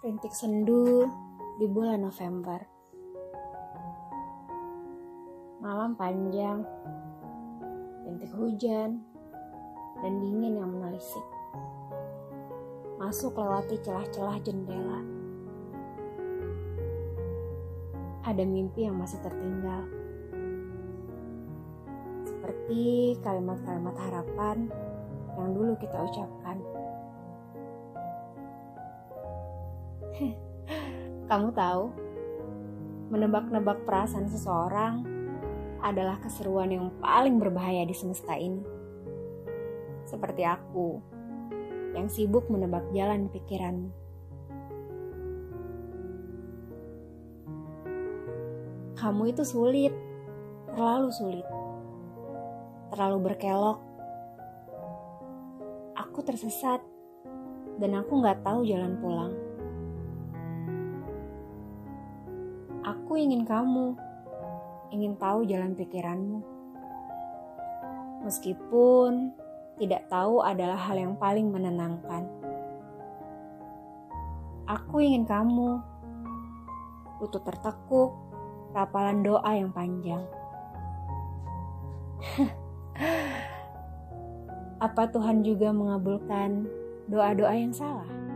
Rintik sendu di bulan November. Malam panjang, rintik hujan, dan dingin yang menelisik. Masuk lewati celah-celah jendela. Ada mimpi yang masih tertinggal. Seperti kalimat-kalimat harapan yang dulu kita ucapkan. Kamu tahu, menebak-nebak perasaan seseorang adalah keseruan yang paling berbahaya di semesta ini. Seperti aku, yang sibuk menebak jalan pikiranmu. Kamu itu sulit, terlalu sulit, terlalu berkelok. Aku tersesat, dan aku nggak tahu jalan pulang. Aku ingin kamu, ingin tahu jalan pikiranmu. Meskipun tidak tahu adalah hal yang paling menenangkan. Aku ingin kamu, lutut tertekuk, rapalan doa yang panjang. Apa Tuhan juga mengabulkan doa-doa yang salah?